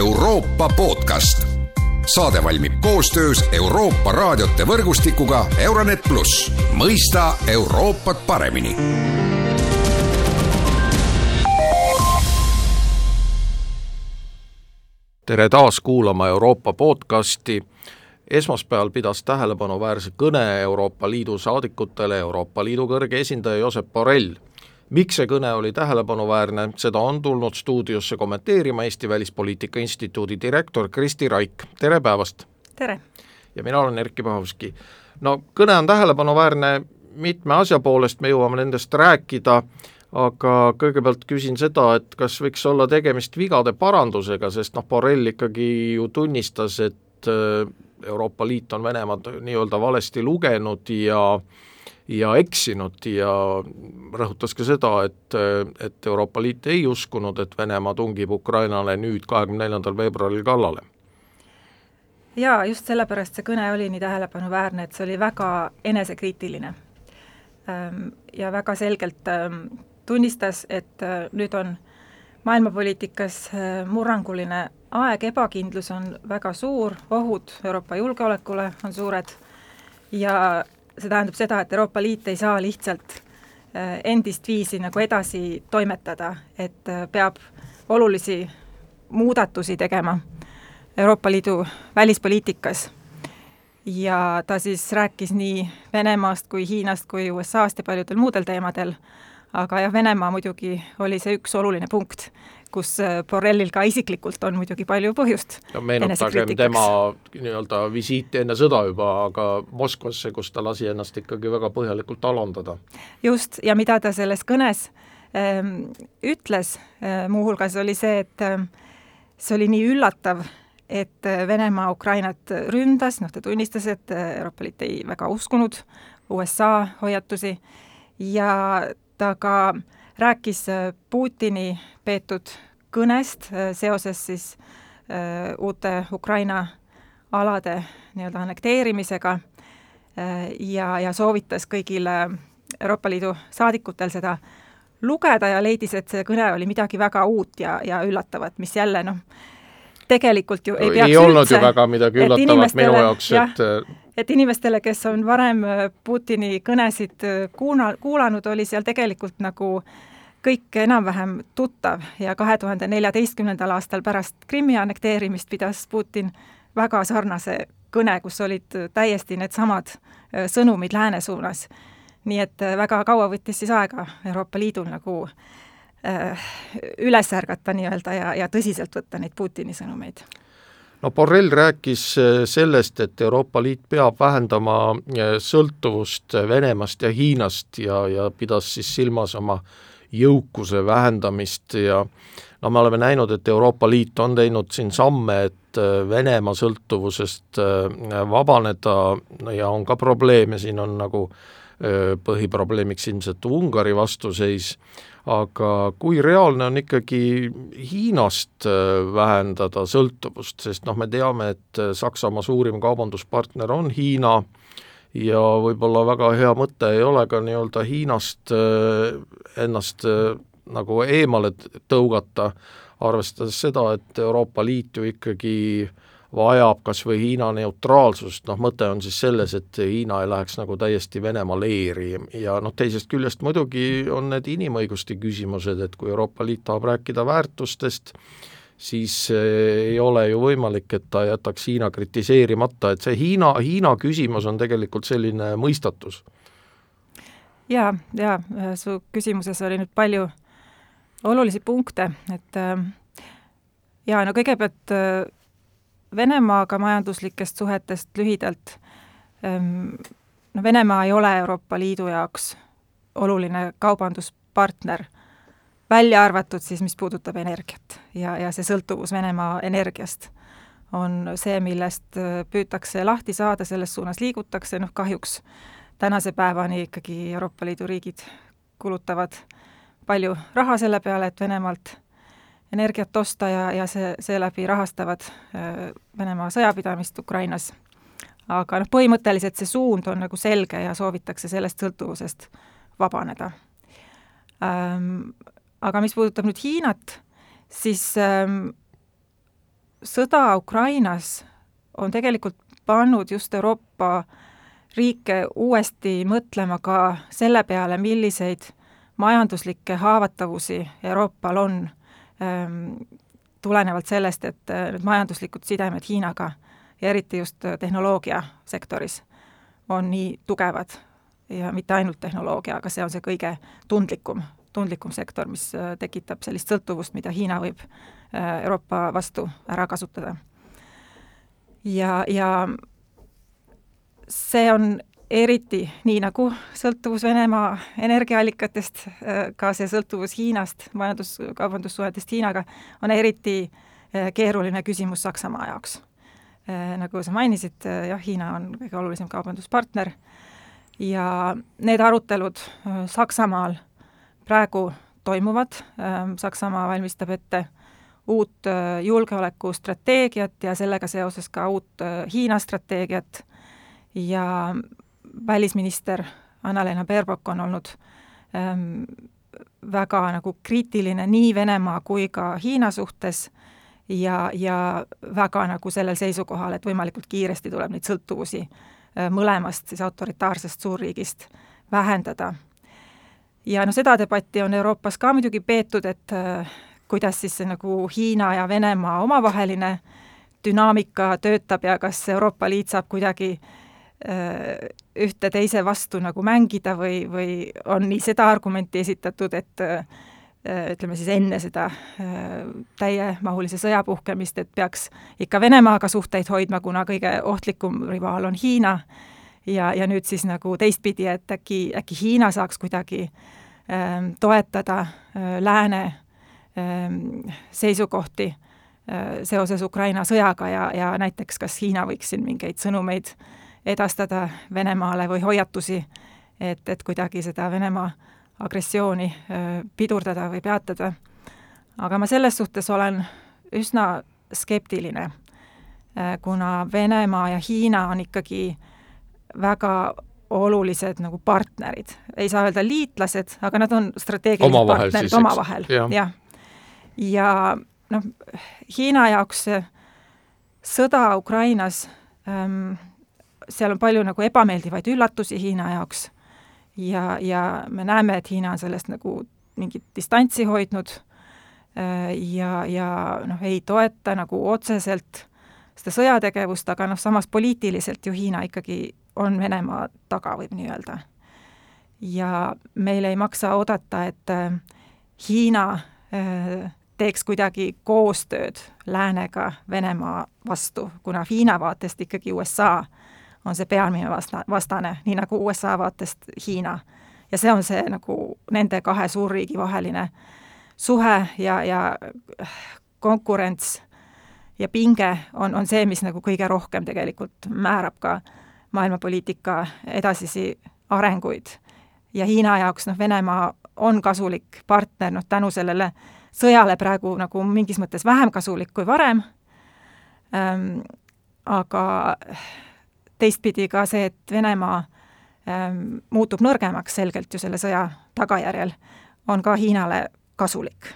Euroopa podcast. saade valmib koostöös Euroopa raadiote võrgustikuga Euronet pluss, mõista Euroopat paremini tere taas kuulama Euroopa podcasti. esmaspäeval pidas tähelepanuväärse kõne Euroopa Liidu saadikutele Euroopa Liidu kõrge esindaja Josep Borrell. Miks see kõne oli tähelepanuväärne, seda on tulnud stuudiosse kommenteerima Eesti Välispoliitika Instituudi direktor Kristi Raik, tere päevast! tere! ja mina olen Erkki Pahovski. no kõne on tähelepanuväärne mitme asja poolest, me jõuame nendest rääkida aga kõigepealt küsin seda, et kas võiks olla tegemist vigade parandusega, sest noh, Borrell ikkagi ju tunnistas, et äh, Euroopa Liit on Venemaad nii-öelda valesti lugenud ja ja eksinud ja rõhutas ka seda, et, et Euroopa Liit ei uskunud, et Venemaa tungib Ukrainale nüüd, kahekümne neljandal veebruaril kallale. jaa, just sellepärast see kõne oli nii tähelepanuväärne, et see oli väga enesekriitiline. Ehm, ja väga selgelt ehm, tunnistas, et äh, nüüd on maailmapoliitikas murranguline aeg, ebakindlus on väga suur, ohud Euroopa julgeolekule on suured ja see tähendab seda, et Euroopa Liit ei saa lihtsalt äh, endist viisi nagu edasi toimetada, et peab olulisi muudatusi tegema Euroopa Liidu välispoliitikas. ja ta siis rääkis nii Venemaast kui Hiinast kui USA-st ja paljudel muudel teemadel aga jah, Venemaa muidugi oli see üks oluline punkt, kus äh, Borrellil ka isiklikult on muidugi palju põhjust no meenutagem tema nii-öelda visiiti enne sõda juba, aga Moskvasse, kus ta lasi ennast ikkagi väga põhjalikult alandada. just, ja mida ta selles kõnes ähm, ütles äh, muuhulgas, oli see, et äh, see oli nii üllatav, et äh, Venemaa Ukrainat ründas, noh ta tunnistas, et äh, Euroopa Liit ei väga uskunud USA hoiatusi ja ta ka rääkis äh, Putini peetud kõnest äh, seoses siis äh, uute Ukraina alade nii-öelda annekteerimisega ja, ja soovitas kõigil Euroopa Liidu saadikutel seda lugeda ja leidis, et see kõne oli midagi väga uut ja, ja üllatavat, mis jälle noh, tegelikult ju ei peaks ei olnud üldse, ju väga midagi üllatavat minu jaoks, et et inimestele, kes on varem äh, Putini kõnesid äh, kuuna-, kuulanud, oli seal tegelikult nagu kõik enam-vähem tuttav ja kahe tuhande neljateistkümnendal aastal pärast Krimmi annekteerimist pidas Putin väga sarnase kõne, kus olid täiesti needsamad äh, sõnumid lääne suunas. nii et väga kaua võttis siis aega Euroopa Liidul nagu äh, üles ärgata nii-öelda ja, ja tõsiselt võtta neid Putini sõnumeid no Borrell rääkis äh, sellest, et Euroopa Liit peab vähendama äh, sõltuvust Venemaast ja Hiinast ja, ja pidas siis silmas oma jõukuse vähendamist ja no me oleme näinud, et Euroopa Liit on teinud siin samme, et äh, Venemaa sõltuvusest vabaneda ja on ka probleeme, siin on nagu põhiprobleemiks ilmselt Ungari vastuseis, aga kui reaalne on ikkagi Hiinast äh, vähendada sõltuvust, sest noh, me teame, et äh, Saksamaa suurim kaubanduspartner on Hiina ja võib-olla väga hea mõte ei ole ka nii-öelda Hiinast äh, ennast nagu eemale tõugata, arvestades seda, et Euroopa Liit ju ikkagi äh, vajab kas või Hiina neutraalsust, noh mõte on siis selles, et Hiina ei läheks nagu täiesti Venemaa leeri. Ja noh, teisest küljest muidugi on need inimõiguste küsimused, et kui Euroopa Liit tahab rääkida väärtustest, siis ei ole ju võimalik, et ta jätaks Hiina kritiseerimata, et see Hiina, Hiina küsimus on tegelikult selline mõistatus. jaa, jaa, su küsimuses oli nüüd palju olulisi punkte, et äh, jaa, no kõigepealt äh, Venemaaga majanduslikest suhetest lühidalt, no Venemaa ei ole Euroopa Liidu jaoks oluline kaubanduspartner, välja arvatud siis, mis puudutab energiat ja, ja see sõltuvus Venemaa energiast on see, millest äh, püütakse lahti saada, selles suunas liigutakse, noh kahjuks tänase päevani ikkagi Euroopa Liidu riigid kulutavad palju raha selle peale, et Venemaalt energiat osta ja, ja see, seeläbi rahastavad äh, Venemaa sõjapidamist Ukrainas. aga noh, põhimõtteliselt see suund on nagu selge ja soovitakse sellest sõltuvusest vabaneda ähm,. Aga mis puudutab nüüd Hiinat, siis ähm, sõda Ukrainas on tegelikult pannud just Euroopa riike uuesti mõtlema ka selle peale, milliseid majanduslikke haavatavusi Euroopal on ähm, tulenevalt sellest, et äh, need majanduslikud sidemed Hiinaga ja eriti just tehnoloogiasektoris on nii tugevad. Ja mitte ainult tehnoloogia, aga see on see kõige tundlikum, tundlikum sektor, mis äh, tekitab sellist sõltuvust, mida Hiina võib Euroopa vastu ära kasutada. ja, ja see on eriti nii nagu sõltuvus Venemaa energiaallikatest, ka see sõltuvus Hiinast, majandus-kaubandussuhetest Hiinaga, on eriti keeruline küsimus Saksamaa jaoks. Nagu sa mainisid, jah, Hiina on kõige olulisem kaubanduspartner ja need arutelud Saksamaal praegu toimuvad, Saksamaa valmistab ette uut julgeolekustrateegiat ja sellega seoses ka uut Hiina strateegiat ja välisminister Anna-Lena Baerbock on olnud ähm, väga nagu kriitiline nii Venemaa kui ka Hiina suhtes ja, ja väga nagu sellel seisukohal, et võimalikult kiiresti tuleb neid sõltuvusi äh, mõlemast siis autoritaarsest suurriigist vähendada. Ja no seda debatti on Euroopas ka muidugi peetud, et äh, kuidas siis see nagu Hiina ja Venemaa omavaheline dünaamika töötab ja kas Euroopa Liit saab kuidagi äh, ühte teise vastu nagu mängida või, või on nii seda argumenti esitatud, et äh, ütleme siis enne seda täiemahulise sõja puhkemist, et peaks ikka Venemaaga suhteid hoidma, kuna kõige ohtlikum rivaal on Hiina, ja, ja nüüd siis nagu teistpidi, et äkki, äkki Hiina saaks kuidagi ähm, toetada äh, lääne ähm, seisukohti äh, seoses Ukraina sõjaga ja, ja näiteks kas Hiina võiks siin mingeid sõnumeid äh, edastada Venemaale või hoiatusi, et, et kuidagi seda Venemaa agressiooni pidurdada või peatada. aga ma selles suhtes olen üsna skeptiline, kuna Venemaa ja Hiina on ikkagi väga olulised nagu partnerid, ei saa öelda liitlased, aga nad on strateegilised omavahel partnerid omavahel, jah. ja. ja noh, Hiina jaoks see sõda Ukrainas ähm, seal on palju nagu ebameeldivaid üllatusi Hiina jaoks. Ja, ja me näeme, et Hiina on sellest nagu mingit distantsi hoidnud äh, ja, ja noh, ei toeta nagu otseselt seda sõjategevust, aga noh, samas poliitiliselt ju Hiina ikkagi on Venemaa taga, võib nii öelda. ja meil ei maksa oodata, et äh, Hiina äh, teeks kuidagi koostööd läänega Venemaa vastu, kuna Hiina vaatest ikkagi USA on see peamine vasta-, vastane, nii nagu USA vaatest Hiina. ja see on see nagu nende kahe suurriigi vaheline suhe ja, ja konkurents ja pinge on, on see, mis nagu kõige rohkem tegelikult määrab ka maailmapoliitika edasisi arenguid. ja Hiina jaoks noh, Venemaa on kasulik partner, noh tänu sellele sõjale praegu nagu mingis mõttes vähem kasulik kui varem ähm,, aga teistpidi ka see, et Venemaa ähm, muutub nõrgemaks selgelt ju selle sõja tagajärjel, on ka Hiinale kasulik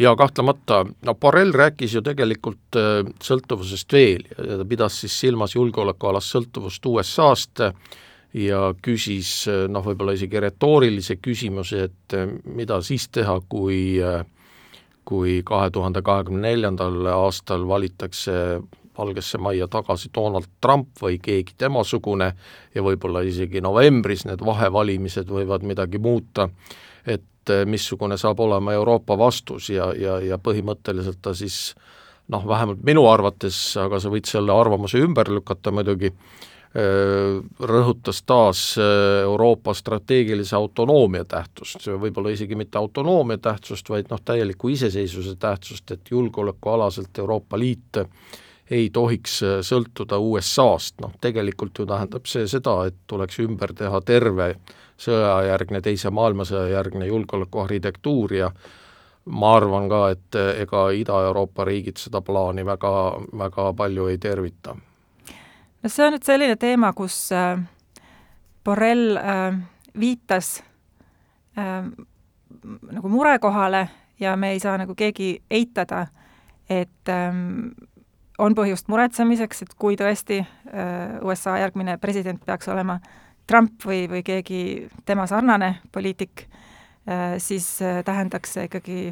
ja kahtlemata, no Borrell rääkis ju tegelikult äh, sõltuvusest veel. Ja ta pidas siis silmas julgeolekualast sõltuvust USA-st ja küsis äh, noh, võib-olla isegi retoorilise küsimuse, et äh, mida siis teha, kui kui kahe tuhande kahekümne neljandal aastal valitakse Valgesse Majja tagasi Donald Trump või keegi temasugune ja võib-olla isegi novembris need vahevalimised võivad midagi muuta, et eh, missugune saab olema Euroopa vastus ja, ja, ja põhimõtteliselt ta siis noh, vähemalt minu arvates, aga sa võid selle arvamuse ümber lükata muidugi, eh, rõhutas taas eh, Euroopa strateegilise autonoomia tähtsust, võib-olla isegi mitte autonoomia tähtsust, vaid noh, täieliku iseseisvuse tähtsust, et julgeolekualaselt Euroopa Liit ei tohiks äh, sõltuda USA-st, noh tegelikult ju tähendab see seda, et tuleks ümber teha terve sõjajärgne, Teise maailmasõja järgne julgeolekuarhitektuur ja ma arvan ka, et äh, ega Ida-Euroopa riigid seda plaani väga, väga palju ei tervita. no see on nüüd selline teema, kus äh, Borrell viitas nagu murekohale ja me ei saa nagu keegi eitada, et ähm, on põhjust muretsemiseks, et kui tõesti äh, USA järgmine president peaks olema Trump või, või keegi tema sarnane poliitik äh,, siis äh, tähendaks see ikkagi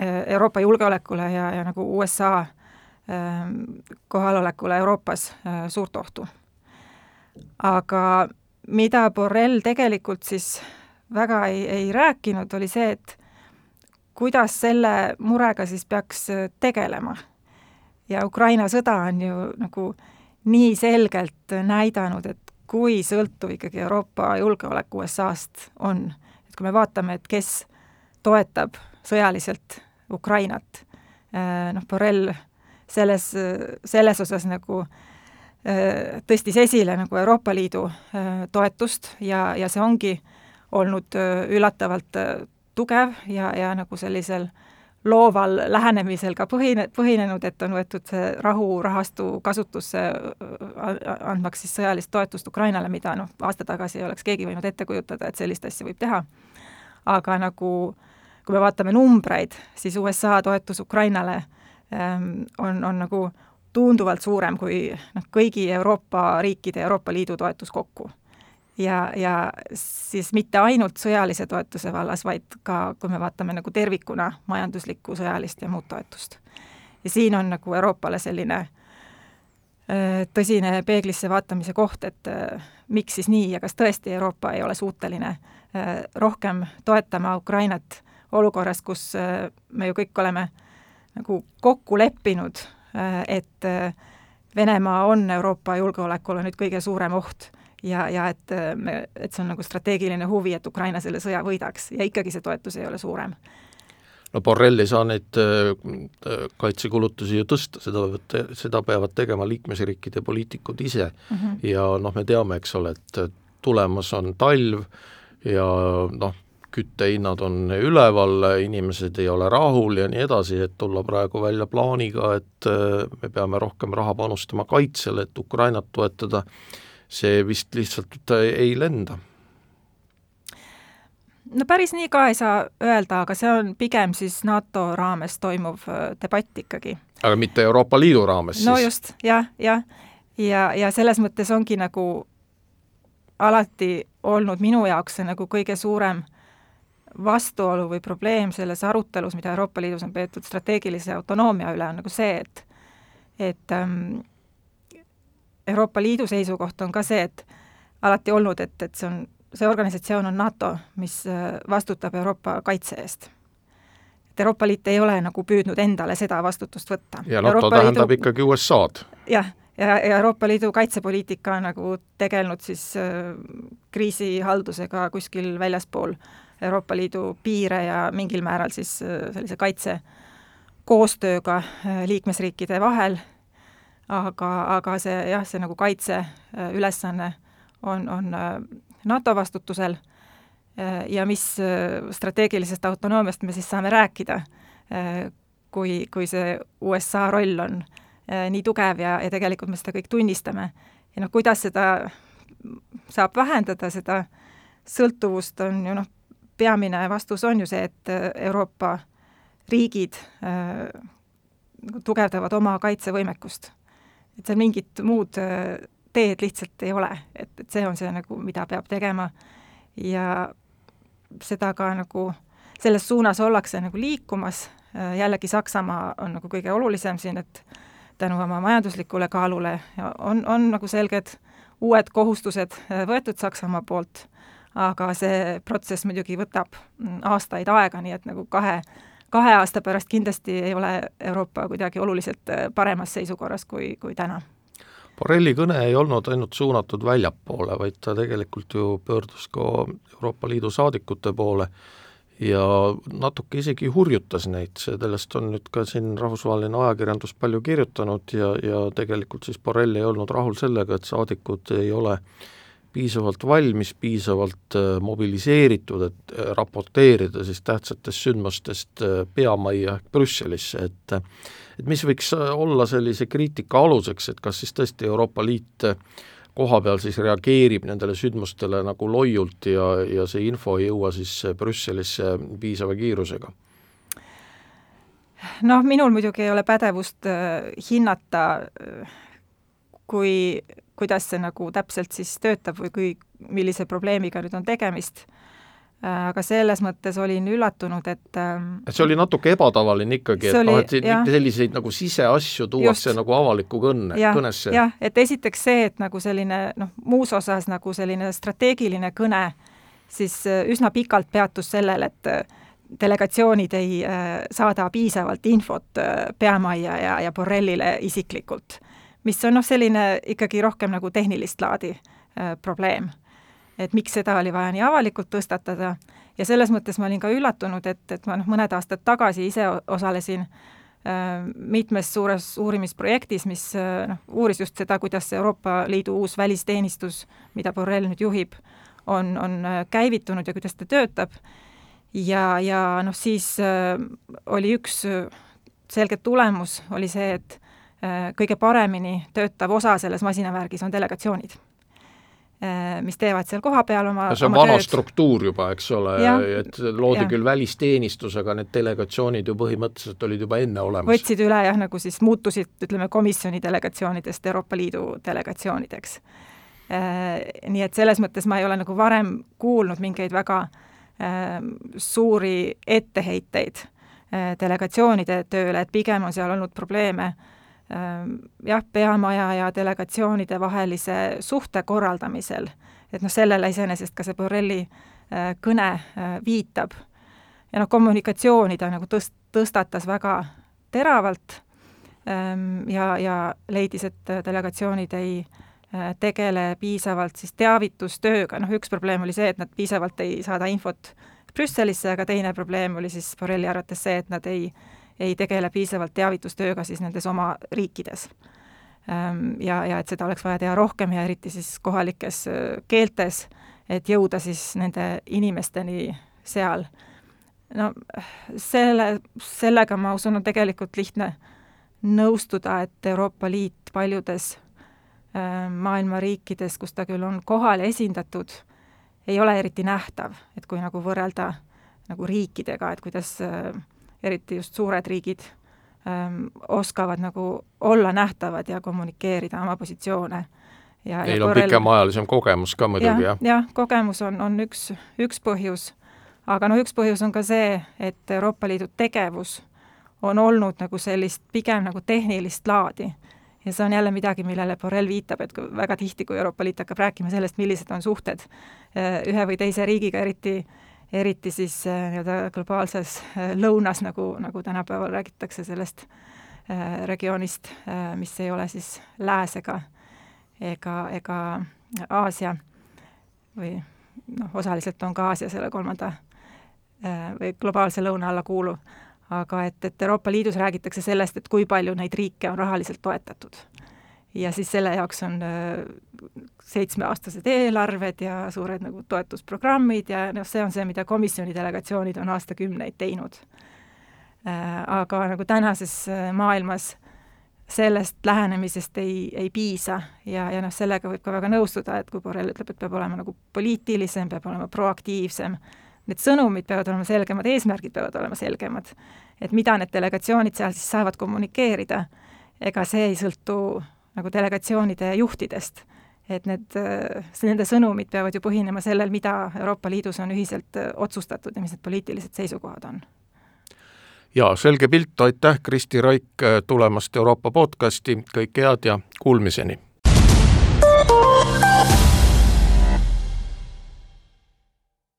Euroopa julgeolekule ja, ja nagu USA kohalolekule Euroopas suurt ohtu. aga mida Borrell tegelikult siis väga ei, ei rääkinud, oli see, et kuidas selle murega siis peaks tegelema ja Ukraina sõda on ju nagu nii selgelt näidanud, et kui sõltuv ikkagi Euroopa julgeolek USA-st on. et kui me vaatame, et kes toetab sõjaliselt Ukrainat, eh, noh, Borrell selles, selles osas nagu eh, tõstis esile nagu Euroopa Liidu eh, toetust ja, ja see ongi olnud üllatavalt tugev ja, ja nagu sellisel äh, looval lähenemisel ka põhine, põhinenud, et on võetud see rahurahastu kasutusse andmaks siis sõjalist toetust Ukrainale, mida noh, aasta tagasi ei oleks keegi võinud ette kujutada, et sellist asja võib teha. aga nagu kui me vaatame numbreid, siis USA toetus Ukrainale ähm, on, on nagu tunduvalt suurem kui noh, kõigi Euroopa riikide, Euroopa Liidu toetus kokku ja, ja siis mitte ainult sõjalise toetuse vallas, vaid ka, kui me vaatame nagu tervikuna majanduslikku, sõjalist ja muud toetust. ja siin on nagu Euroopale selline äh, tõsine peeglisse vaatamise koht, et äh, miks siis nii ja kas tõesti Euroopa ei ole suuteline äh, rohkem toetama Ukrainat olukorras, kus me ju kõik oleme nagu kokku leppinud, et Venemaa on Euroopa julgeolekule nüüd kõige suurem oht ja, ja et äh, me, et see on nagu strateegiline huvi, et Ukraina selle sõja võidaks ja ikkagi see toetus ei ole suurem. no Borrell ei saa neid äh, kaitsekulutusi ju tõsta, seda, seda peavad tegema liikmesriikide poliitikud ise mm -hmm. ja noh, me teame, eks ole, et tulemas on talv ja noh, küttehinnad on üleval, inimesed ei ole rahul ja nii edasi, et tulla praegu välja plaaniga, et äh, me peame rohkem raha panustama kaitsele, et Ukrainat toetada, see vist lihtsalt ei lenda. no päris nii ka ei saa öelda, aga see on pigem siis NATO raames toimuv äh, debatt ikkagi. aga mitte Euroopa Liidu raames no siis? just, jah, jah. ja, ja, ja selles mõttes ongi nagu alati olnud minu jaoks see nagu kõige suurem vastuolu või probleem selles arutelus, mida Euroopa Liidus on peetud strateegilise autonoomia üle, on nagu see, et et ähm, Euroopa Liidu seisukoht on ka see, et alati olnud, et, et see on, see organisatsioon on NATO, mis äh, vastutab Euroopa kaitse eest. et Euroopa Liit ei ole nagu püüdnud endale seda vastutust võtta. ja NATO Euroopa tähendab Liidu... ikkagi USA-d. jah, ja, ja Euroopa Liidu kaitsepoliitika on nagu tegelenud siis äh, kriisihaldusega kuskil väljaspool Euroopa Liidu piire ja mingil määral siis äh, sellise kaitse koostööga äh, liikmesriikide vahel aga, aga see jah, see nagu kaitseülesanne äh, on, on äh, NATO vastutusel äh, ja mis strateegilisest autonoomiast me siis saame rääkida, kui, kui see USA roll on nii tugev ja, ja tegelikult me seda kõik tunnistame. ja noh, kuidas seda saab vähendada, seda sõltuvust on ju noh, peamine vastus on ju see, et Euroopa riigid äh, tugevdavad oma kaitsevõimekust et seal mingit muud äh, teed lihtsalt ei ole, et, et see on see nagu, mida peab tegema. Ja seda ka nagu selles suunas ollakse nagu liikumas, äh, jällegi Saksamaa on nagu kõige olulisem siin, et tänu oma majanduslikule kaalule on, on nagu selged uued kohustused äh, võetud Saksamaa poolt, aga see protsess muidugi võtab mm, aastaid aega, nii et nagu kahe kahe aasta pärast kindlasti ei ole Euroopa kuidagi oluliselt äh, paremas seisukorras kui, kui täna. Borrelli kõne ei olnud ainult suunatud väljapoole, vaid ta tegelikult ju pöördus ka Euroopa Liidu saadikute poole ja natuke isegi hurjutas neid, sellest on nüüd ka siin rahvusvaheline ajakirjandus palju kirjutanud ja, ja tegelikult siis Borrell ei olnud rahul sellega, et saadikud ei ole äh, piisavalt valmis, piisavalt äh, mobiliseeritud, et äh, raporteerida siis tähtsatest sündmustest äh, peamajja ehk Brüsselisse, et et mis võiks olla sellise kriitika aluseks, et kas siis tõesti Euroopa Liit koha peal siis reageerib nendele sündmustele nagu loiult ja, ja see info ei jõua siis Brüsselisse piisava kiirusega? noh, minul muidugi ei ole pädevust hinnata, äh, kui, kuidas see nagu täpselt siis töötab või kui, millise probleemiga nüüd on tegemist. Äh, aga selles mõttes olin üllatunud, et ähm, et see oli natuke ebatavaline ikkagi, et noh, et selliseid nagu siseasju tuuakse nagu avalikku kõnne, kõnesse. jah, et esiteks see, et nagu selline noh, muus osas nagu selline strateegiline kõne, siis üsna pikalt peatus sellel, et delegatsioonid ei äh, saada piisavalt infot äh, peamajja ja, ja Borrellile isiklikult, mis on noh, selline ikkagi rohkem nagu tehnilist laadi äh, probleem. et miks seda oli vaja nii avalikult tõstatada ja selles mõttes ma olin ka üllatunud, et, et ma noh, mõned aastad tagasi ise osalesin äh, mitmes suures uurimisprojektis, mis äh, noh, uuris just seda, kuidas Euroopa Liidu uus välisteenistus, mida Borrell nüüd juhib, on, on äh, käivitunud ja kuidas ta töötab ja, ja noh, siis äh, oli üks äh, selge tulemus, oli see, et kõige paremini töötav osa selles masinavärgis on delegatsioonid äh,, mis teevad seal kohapeal oma see on vana tööd. struktuur juba, eks ole, et loodi ja. küll välisteenistus, aga need delegatsioonid ju põhimõtteliselt olid juba enne olemas. võtsid üle jah, nagu siis muutusid, ütleme, komisjoni delegatsioonidest Euroopa Liidu delegatsioonideks äh,. Nii et selles mõttes ma ei ole nagu varem kuulnud mingeid väga äh, Ähm, suuri etteheiteid äh, delegatsioonide tööle, et pigem on seal olnud probleeme ähm, jah, peamaja ja delegatsioonide vahelise suhte korraldamisel, et noh, sellele iseenesest ka see Borrelli äh, kõne äh, viitab. ja noh, kommunikatsiooni ta nagu tõst-, tõstatas väga teravalt ähm, ja, ja leidis, et delegatsioonid ei äh, Äh, tegele piisavalt siis teavitustööga, noh üks probleem oli see, et nad piisavalt ei saada infot Brüsselisse, aga teine probleem oli siis Borrelli arvates see, et nad ei, ei tegele piisavalt teavitustööga siis nendes oma riikides. Ähm, ja, ja et seda oleks vaja teha rohkem ja eriti siis kohalikes keeltes, et jõuda siis nende inimesteni seal. no selle, sellega ma usun, on tegelikult lihtne nõustuda, et Euroopa Liit paljudes maailma riikides, kus ta küll on kohal esindatud, ei ole eriti nähtav, et kui nagu võrrelda nagu riikidega, et kuidas äh, eriti just suured riigid ähm, oskavad nagu olla nähtavad ja kommunikeerida oma positsioone. Neil on korrel... pikemaajalisem kogemus ka muidugi ja,, jah? jah, kogemus on, on üks, üks põhjus, aga noh, üks põhjus on ka see, et Euroopa Liidu tegevus on olnud nagu sellist pigem nagu tehnilist laadi ja see on jälle midagi, millele Borrell viitab, et väga tihti, kui Euroopa Liit hakkab rääkima sellest, millised on suhted äh, ühe või teise riigiga, eriti eriti siis äh, nii-öelda globaalses äh, lõunas, nagu, nagu tänapäeval räägitakse sellest regioonist, mis ei ole siis lääs ega, ega, ega Aasia või noh, osaliselt on ka Aasia selle kolmanda või globaalse lõuna alla kuuluv aga et, et Euroopa Liidus räägitakse sellest, et kui palju neid riike on rahaliselt toetatud. Ja siis selle jaoks on äh, seitsmeaastased eelarved ja suured nagu toetusprogrammid ja noh, see on see, mida komisjoni delegatsioonid on aastakümneid teinud. Äh, aga nagu tänases äh, maailmas sellest lähenemisest ei, ei piisa ja, ja noh, sellega võib ka väga nõustuda, et kui Borrell ütleb, et peab olema nagu poliitilisem, peab olema proaktiivsem, need sõnumid peavad olema selgemad, eesmärgid peavad olema selgemad. et mida need delegatsioonid seal siis saavad kommunikeerida, ega see ei sõltu nagu delegatsioonide juhtidest. et need, nende sõnumid peavad ju põhinema sellel, mida Euroopa Liidus on ühiselt otsustatud ja mis need poliitilised seisukohad on jaa, selge pilt, aitäh, Kristi Raik tulemast Euroopa podcasti, kõike head ja kuulmiseni!